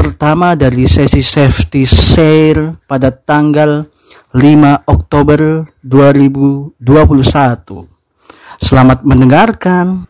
pertama dari sesi safety sale pada tanggal 5 Oktober 2021. Selamat mendengarkan.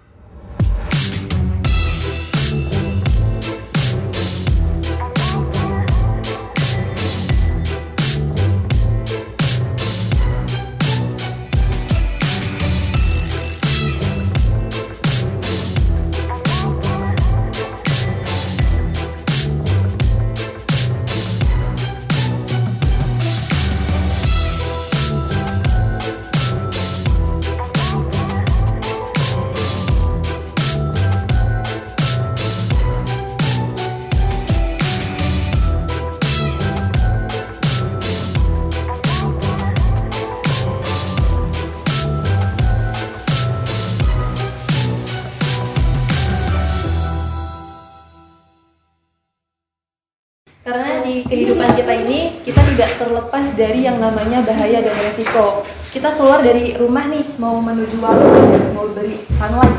Karena di kehidupan kita ini kita tidak terlepas dari yang namanya bahaya dan resiko. Kita keluar dari rumah nih mau menuju warung, mau beli sunlight,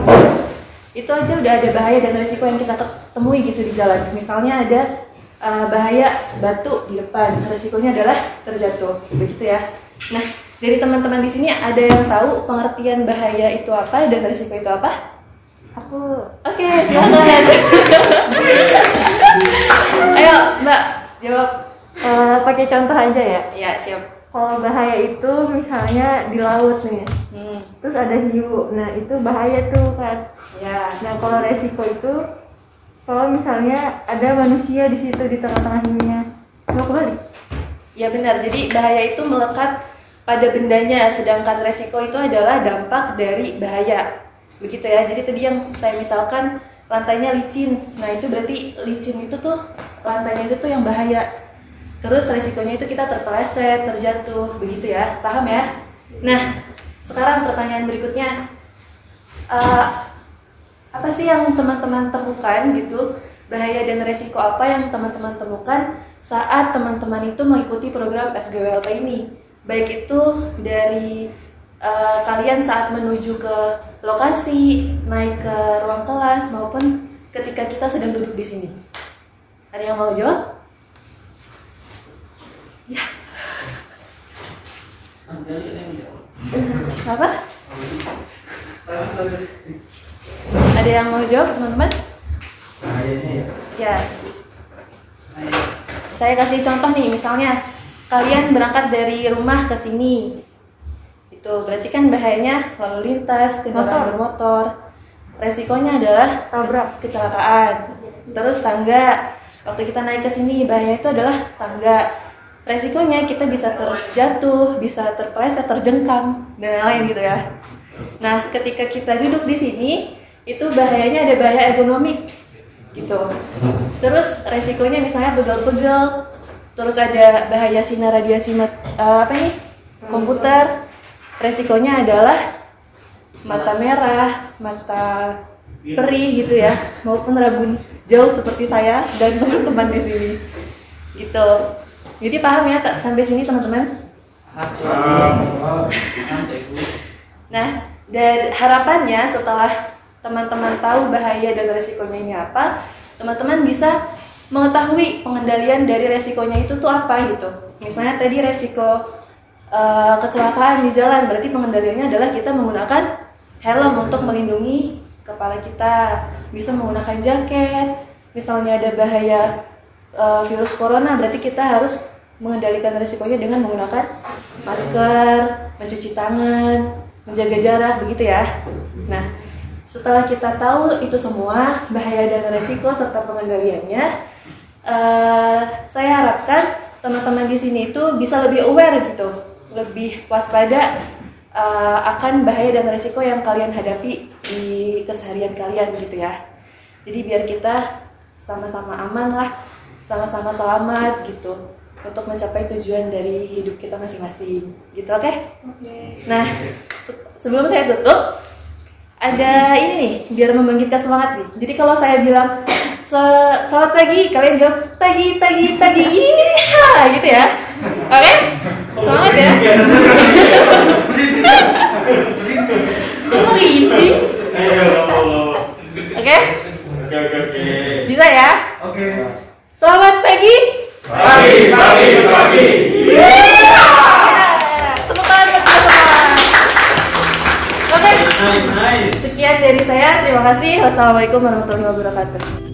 itu aja udah ada bahaya dan resiko yang kita temui gitu di jalan. Misalnya ada uh, bahaya batu di depan, resikonya adalah terjatuh, begitu ya. Nah dari teman-teman di sini ada yang tahu pengertian bahaya itu apa dan resiko itu apa? Aku Oke, silakan. Ayo, Mbak, jawab. eh, pakai contoh aja ya. Ya, siap. Kalau bahaya itu misalnya di laut nih, Hmm, terus ada hiu. Nah itu bahaya tuh kan. ya. Nah kalau resiko itu kalau misalnya ada manusia di situ di tengah-tengah hiunya, mau kembali. Ya benar. Jadi bahaya itu melekat pada bendanya, sedangkan resiko itu adalah dampak dari bahaya. Begitu ya. Jadi tadi yang saya misalkan lantainya licin. Nah, itu berarti licin itu tuh lantainya itu tuh yang bahaya. Terus resikonya itu kita terpeleset, terjatuh, begitu ya. Paham ya? Nah, sekarang pertanyaan berikutnya. Eh, apa sih yang teman-teman temukan gitu bahaya dan resiko apa yang teman-teman temukan saat teman-teman itu mengikuti program FGWLP ini baik itu dari eh, kalian saat menuju ke lokasi naik ke ruang kelas maupun ketika kita sedang duduk di sini. Ada yang mau jawab? Ya. Apa? Ada yang mau jawab teman-teman? Ya. Saya kasih contoh nih, misalnya kalian berangkat dari rumah ke sini. Itu berarti kan bahayanya lalu lintas, kendaraan Motor. bermotor. Resikonya adalah Tabrak. kecelakaan. Terus tangga. Waktu kita naik ke sini, bahaya itu adalah tangga. Resikonya kita bisa terjatuh, bisa terpeleset, terjengkam, dan lain-lain gitu ya. Nah, ketika kita duduk di sini, itu bahayanya ada bahaya ergonomik gitu. Terus resikonya misalnya pegel-pegel, terus ada bahaya sinar radiasi eh, apa nih? komputer. Resikonya adalah mata merah, mata perih gitu ya, maupun rabun jauh seperti saya dan teman-teman di sini. Gitu. Jadi paham ya tak sampai sini teman-teman? Nah, dari harapannya setelah teman-teman tahu bahaya dan resikonya ini apa, teman-teman bisa mengetahui pengendalian dari resikonya itu tuh apa gitu. Misalnya tadi resiko eh, kecelakaan di jalan, berarti pengendaliannya adalah kita menggunakan helm untuk melindungi kepala kita, bisa menggunakan jaket. Misalnya ada bahaya eh, virus corona, berarti kita harus mengendalikan resikonya dengan menggunakan masker, mencuci tangan, menjaga jarak, begitu ya. Nah, setelah kita tahu itu semua bahaya dan resiko serta pengendaliannya, eh, saya harapkan teman-teman di sini itu bisa lebih aware gitu, lebih waspada eh, akan bahaya dan resiko yang kalian hadapi di keseharian kalian gitu ya. Jadi biar kita sama-sama aman lah, sama-sama selamat gitu. untuk mencapai tujuan dari hidup kita masing-masing. Gitu, oke? Oke. Nah, se- sebelum saya tutup, ada ini nih, biar membangkitkan semangat nih. Jadi kalau saya bilang "Se- selamat pagi, kalian jawab pagi, pagi, pagi, iya, gitu ya. Oke? Semangat ya. Ini? Oke? Bisa ya? Oke. Selamat pagi. Pagi, pagi, pagi. Iya. Sekian dari saya. Terima kasih. Wassalamualaikum warahmatullahi wabarakatuh.